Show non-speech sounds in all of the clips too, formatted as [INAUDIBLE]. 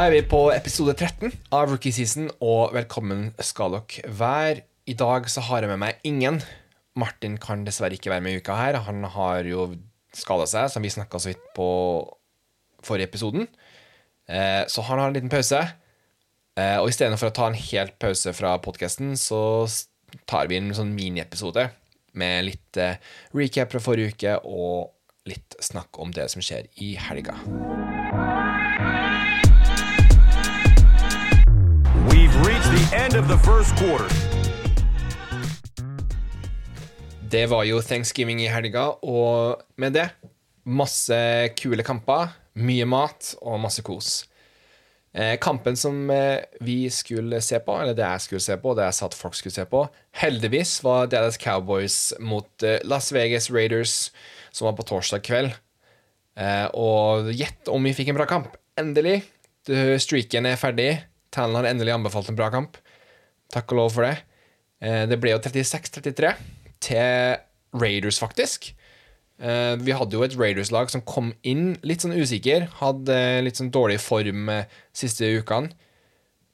Er vi på episode 13 av Rookie Season, og velkommen skal dere være. I dag så har jeg med meg ingen. Martin kan dessverre ikke være med i uka her. Han har jo skada seg, som vi snakka så vidt på forrige episoden. Eh, så han har en liten pause. Eh, og istedenfor å ta en helt pause fra podkasten, så tar vi en sånn miniepisode med litt eh, recap fra forrige uke og litt snakk om det som skjer i helga. The end of the first quarter. Det var jo thanksgiving i helga, og med det masse kule kamper, mye mat og masse kos. Eh, kampen som eh, vi skulle se på, eller det jeg skulle se på, det jeg sa at folk skulle se på, heldigvis var Dallas Cowboys mot eh, Las Vegas Raiders, som var på torsdag kveld. Og gjett om vi fikk en bra kamp. Endelig. Streaken er ferdig. Tallen har endelig anbefalt en bra kamp. Takk og lov for det. Eh, det ble jo 36-33 til Raiders, faktisk. Eh, vi hadde jo et Raiders-lag som kom inn litt sånn usikker. Hadde litt sånn dårlig form eh, siste ukene.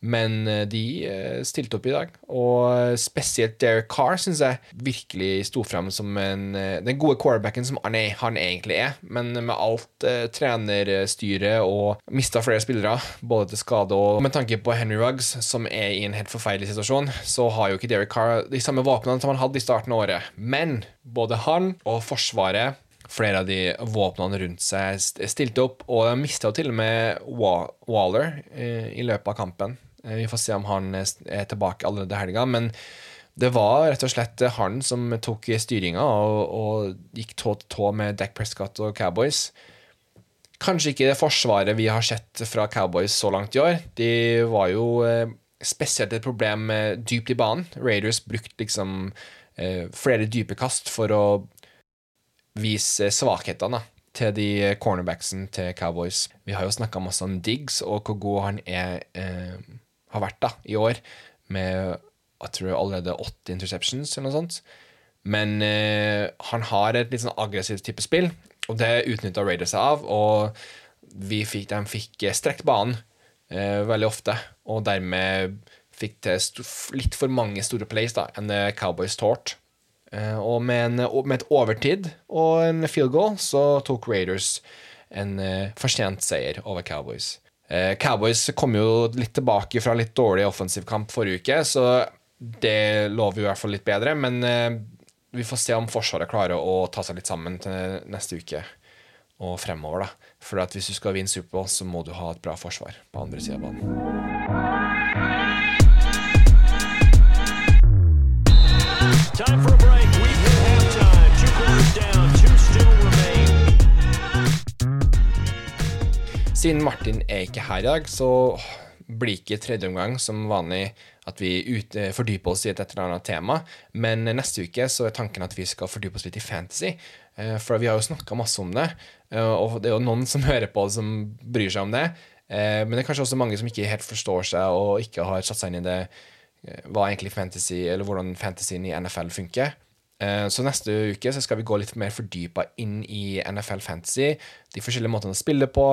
Men eh, de eh, stilte opp i dag. Og spesielt Derek Carr syns jeg virkelig sto frem som en, eh, den gode quarterbacken som er, han egentlig er. Men med alt eh, trenerstyret og mista flere spillere, både til skade og med tanke på Henry Ruggs, som er i en helt forferdelig situasjon, så har jo ikke Derek Carr de samme våpnene som han hadde i starten av året. Men både han og Forsvaret Flere av de våpnene rundt seg stilte opp, og de mista til og med Waller eh, i løpet av kampen. Eh, Vi får se om han er er tilbake allerede helga, men det var rett og slett han som tok styringa og, og gikk tå til tå med Dac Prescott og Cowboys. Kanskje ikke det forsvaret vi har sett fra Cowboys så langt i år. De var jo eh, spesielt et problem eh, dypt i banen. Raiders brukte liksom eh, flere dype kast for å vise svakhetene til de cornerbacksen til Cowboys. Vi har jo snakka masse om Diggs og hvor god han er, eh, har vært da, i år, med jeg tror allerede åtte interceptions eller noe sånt. Men eh, han har et litt sånn aggressivt type spill, og det utnytta Raiders seg av. Og fikk, de fikk eh, strekt banen eh, veldig ofte, og dermed fikk til litt for mange store plays da, enn Cowboys tålte. Eh, og med, en, med et overtid og en field goal så tok Raiders en eh, fortjent seier over Cowboys. Eh, Cowboys kom jo litt tilbake fra litt dårlig offensiv kamp forrige uke, så det lover jo i hvert fall litt bedre. Men eh, vi får se om Forsvaret klarer å ta seg litt sammen til neste uke og fremover. da. For hvis du skal vinne Superbowl, så må du ha et bra forsvar på andre sida av banen. Siden Martin er ikke her i dag, så blir ikke tredje omgang som vanlig at vi ut, eh, fordyper oss i et, eller annet tema. Men neste uke så er tanken at vi skal fordype oss litt i fantasy. eh, For vi har jo snakka masse om det, eh, og det er jo noen som [LAUGHS] hører på som bryr seg om det. Men det er kanskje også mange som ikke helt forstår seg og ikke har satt seg inn i det hva egentlig fantasy, eller hvordan fantasyen i NFL funker. Så neste uke så skal vi gå litt mer fordypa inn i NFL Fantasy, de forskjellige måtene å spille på,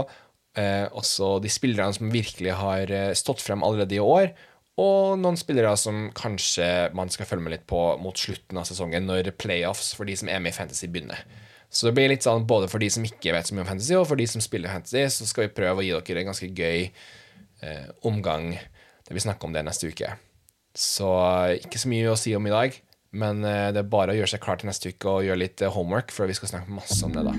også de spillerne som virkelig har eh, stått frem allerede i år, og noen spillere som kanskje man skal følge med litt på mot slutten av sesongen, når playoffs for de som er med i Fantasy begynner. Så det blir litt sånn både for de som ikke vet så mye om Fantasy, og for de som spiller Fantasy, så skal vi prøve å gi dere en ganske gøy eh, omgang der vi snakker om det neste uke. Så eh, ikke så mye å si om i dag, men eh, det er bare å gjøre seg klar til neste uke og gjøre litt eh, homework, for vi skal snakke masse om det da.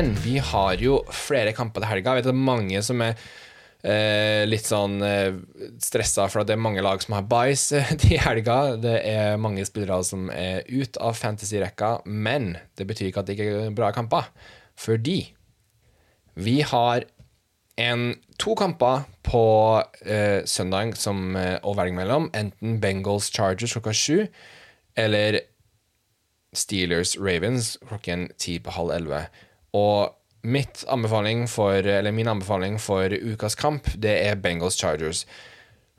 Men vi har jo flere kamper til helga. Jeg vet det er mange som er eh, litt sånn eh, stressa for at det er mange lag som har buys eh, [LAUGHS] i helga. Det er mange spillere som er ut av fantasy-rekka, men det betyr ikke at det ikke er bra kamper. Fordi vi har en, to kamper på eh, søndag som, eh, å velge mellom. Enten Bengals Chargers klokka sju, eller Steelers Ravens klokken ti på halv elleve. Og anbefaling for, min anbefaling for ukas kamp, det er Bengals Chargers.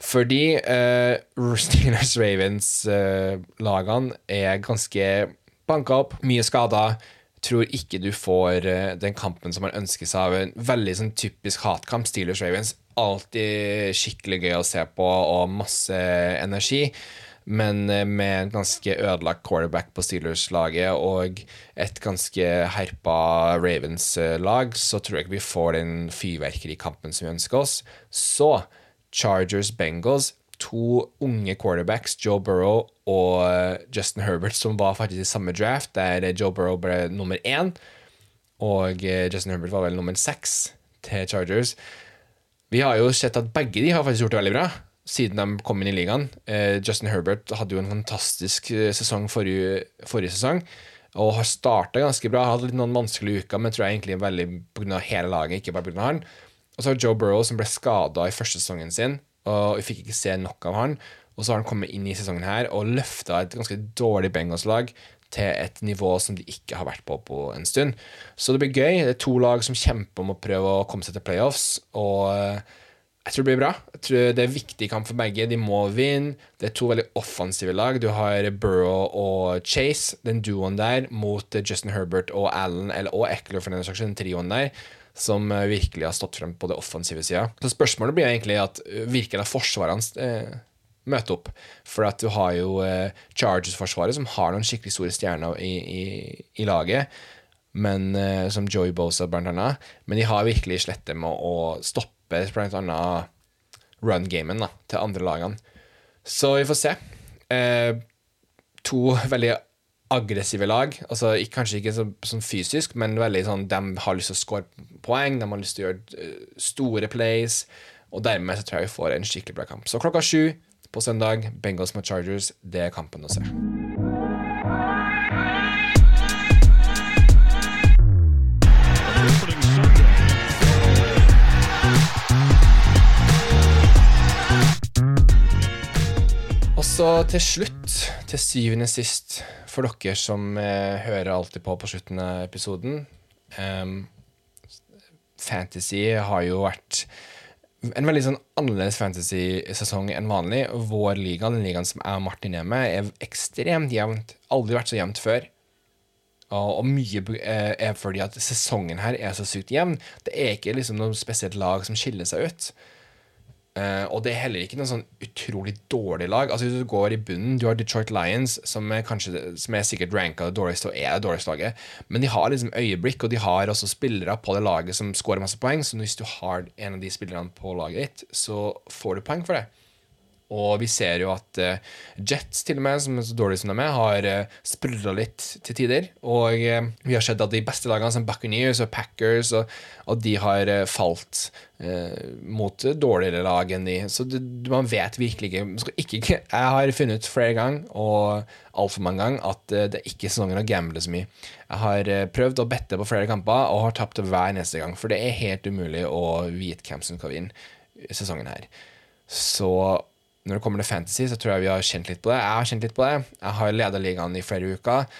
Fordi uh, [LAUGHS] Steelers Ravens-lagene er ganske banka opp, mye skada. Tror ikke du får uh, den kampen som man ønsker seg av en veldig sånn typisk hatkamp. Steelers Ravens alltid skikkelig gøy å se på og masse energi. Men eh, med en ganske ødelagt quarterback på Steelers-laget og et ganske herpa Ravens-lag, så tror jeg ikke vi får den fyrverkerikampen som vi ønsker oss. Så Chargers-Bengals to unge quarterbacks, Joe Burrow og eh, Justin Herbert, som var faktisk i samme draft, der Joe Burrow ble nummer én, og eh, Justin Herbert var vel nummer seks til Chargers. Vi har jo sett at begge de har faktisk gjort det veldig bra siden de kom inn i ligaen. Eh, Justin Herbert hadde jo en fantastisk sesong forrige, forrige sesong. Og har starta ganske bra. Hadde litt noen vanskelige uker, men tror jeg egentlig veldig pga. hele laget, ikke bare pga. han. Og så har Joe Burrow, som ble skada i første sesongen sin, og vi fikk ikke se nok av han. Og så har han kommet inn i sesongen her og løfta et ganske dårlig Bengals-lag til et nivå som de ikke har vært på på en stund. Så det blir gøy. Det er to lag som kjemper om å prøve å komme seg til playoffs. Og eh, jeg tror det blir bra. Jeg tror Det er viktig kamp for begge. De må vinne. Det er to veldig offensive lag. Du har Burrow og Chase, den duoen der, mot Justin Herbert og Allen, eller, og Eckler for den saks den trioen der som eh, virkelig har stått frem på det offensive sida. Så spørsmålet blir egentlig at eh, virker det forsvarene eh, møter opp? For at du har jo eh, Chargers-forsvaret, som har noen skikkelig store stjerner i, i, i laget. Men, eh, som Joey Bosa, blant annet. Men de har virkelig slettet med å stoppe blant annet run-gamen til andre lagene. Så vi får se. Eh, to veldig aggressive lag. Altså ikke, Kanskje ikke så, sånn fysisk, men veldig sånn de har lyst til å score poeng, de har lyst til å gjøre uh, store plays. Og dermed så tror jeg vi får en skikkelig bra kamp. Så klokka sju på søndag, Bengals mot Chargers, det er kampen å se. Så til slutt, til syvende sist, for dere som eh, hører alltid på på slutten av episoden um, Fantasy har jo vært en veldig sånn annerledes fantasy-sesong enn vanlig. Vår liga, den ligaen som jeg og Martin er med, er ekstremt jevnt. Aldri vært så jevnt før. Og, mye eh, er fordi at sesongen her er så sykt jevn. Det er ikke liksom noe spesielt lag som skiller seg ut. Eh, og det er heller ikke noe sånn utrolig dårlig lag. Altså Hvis du går i bunnen, du har Detroit Lions, som er, kanskje, som er sikkert ranka det dårligste og er det dårligste laget, men de har liksom øyeblikk, og de har også spillere på det laget som scorer masse poeng. Så hvis du har en av de spillerne på laget ditt, så får du poeng for det. Og vi ser jo at eh, Jets, til og med, som er så dårlige som de er, har uh, sprudla litt til tider. Og eh, vi har sett at de beste lagene, som Buccaneers og Packers, og, og de har eh, falt eh, mot dårligere lag enn de. Så det, man vet virkelig ikke, ikke Jeg har funnet ut flere ganger, og altfor mange ganger, at eh, det er ikke sesongen å gamble så mye. Jeg har eh, prøvd å bette på flere kamper, og har tapt hver neste gang. For det er helt umulig å vite hvem som skal vinne sesongen her. Så når det kommer til fantasy, så tror jeg vi har kjent litt på det. Jeg har kjent litt på det. Jeg har leda ligaen i flere uker,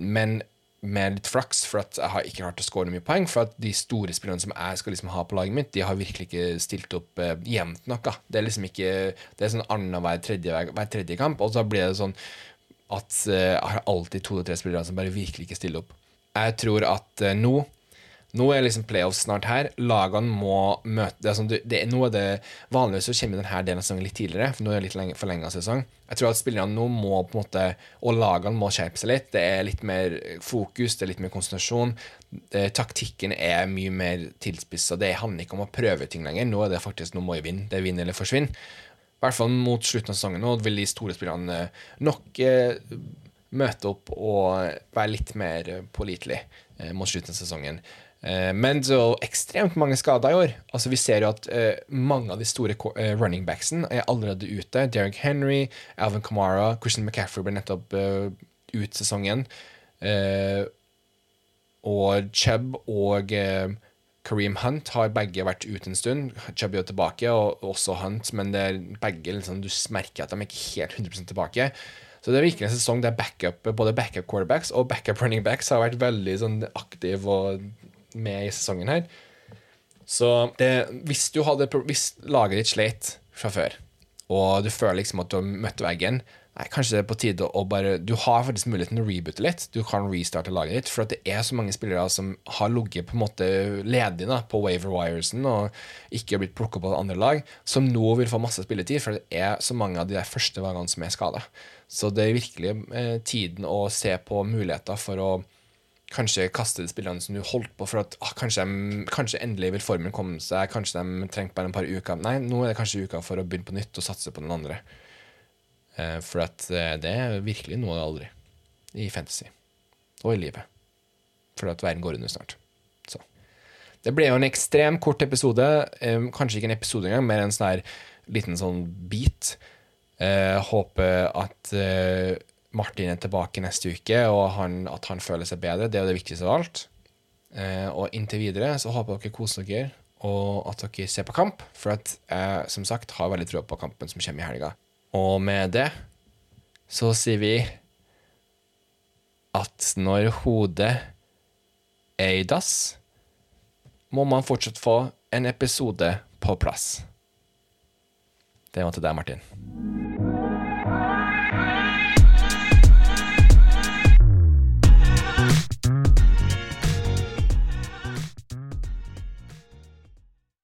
men med litt flaks, for at jeg har ikke klart å score mye poeng. For at de store spillerne som jeg skal liksom ha på laget mitt, de har virkelig ikke stilt opp eh, jevnt nok. Det er liksom ikke Det er sånn annenhver tredje, hver tredje kamp, og så blir det sånn at eh, jeg har alltid to eller tre spillere som bare virkelig ikke stiller opp. Jeg tror at eh, nå nå er liksom playoffs snart her. Lagene må møte det er sånn, det, Nå er det Vanligvis så kommer denne delen av sesongen litt tidligere, for nå er det litt lenge, forlenga sesong. Jeg tror at spillerne nå må på en måte Og lagene må skjerpe seg litt. Det er litt mer fokus, det er litt mer konsentrasjon. Det, taktikken er mye mer tilspissa. Det handler ikke om å prøve ting lenger. Nå er det faktisk nå må jeg vinne. Det er vinn eller forsvinn. I hvert fall mot slutten av sesongen nå vil de store spillerne nok eh, møte opp og være litt mer pålitelige eh, mot slutten av sesongen. Eh, men så ekstremt mange skader i år. Altså Vi ser jo at eh, mange av de store eh, running backsene er allerede ute. Derek Henry, Alvin Kamara, Christian McCaffrey ble nettopp ut sesongen. Og Chubb og Kareem Hunt har begge vært ute en stund. Chubb er jo tilbake, og også Hunt, men det er begge liksom, du merker at de er ikke helt 100% tilbake. Så det er virkelig en sesong der backup, både backup quarterbacks og backup running backs har vært veldig sånn, aktive og med i sesongen her. Så det, hvis, hadde, hvis laget ditt sleit fra før, og du føler liksom at du har møtt veggen, nei, kanskje det er på tide å bare Du har faktisk muligheten å reboote litt. Du kan restarte laget ditt, for det er så mange spillere som har ligget på en måte ledige da, på waiver wiresen og ikke blitt plukka på andre lag, som nå vil få masse spilletid, for det er så mange av de der første lagene som er skada. Så det er virkelig eh, tiden å se på muligheter for å kanskje kaste de spillerne som du holdt på for at ah, kanskje, de, kanskje endelig vil formen komme seg, kanskje de trengte bare en par uker. Nei, nå er det kanskje uka for å begynne på nytt og satse på den andre. Eh, for at eh, det er virkelig noe det aldri i fantasy og i livet. For at verden går under snart. Så. Det ble jo en ekstremt kort episode. Eh, kanskje ikke en episode engang, mer en sånn her liten sånn bit. Eh, håper at eh, Martin er tilbake neste uke, og han, at han føler seg bedre. Det er jo det viktigste av alt. Eh, og inntil videre så håper dere koser dere, og at dere ser på kamp. For at jeg som sagt har veldig tro på kampen som kommer i helga. Og med det så sier vi at når hodet er i dass, må man fortsatt få en episode på plass. Det var til deg, Martin.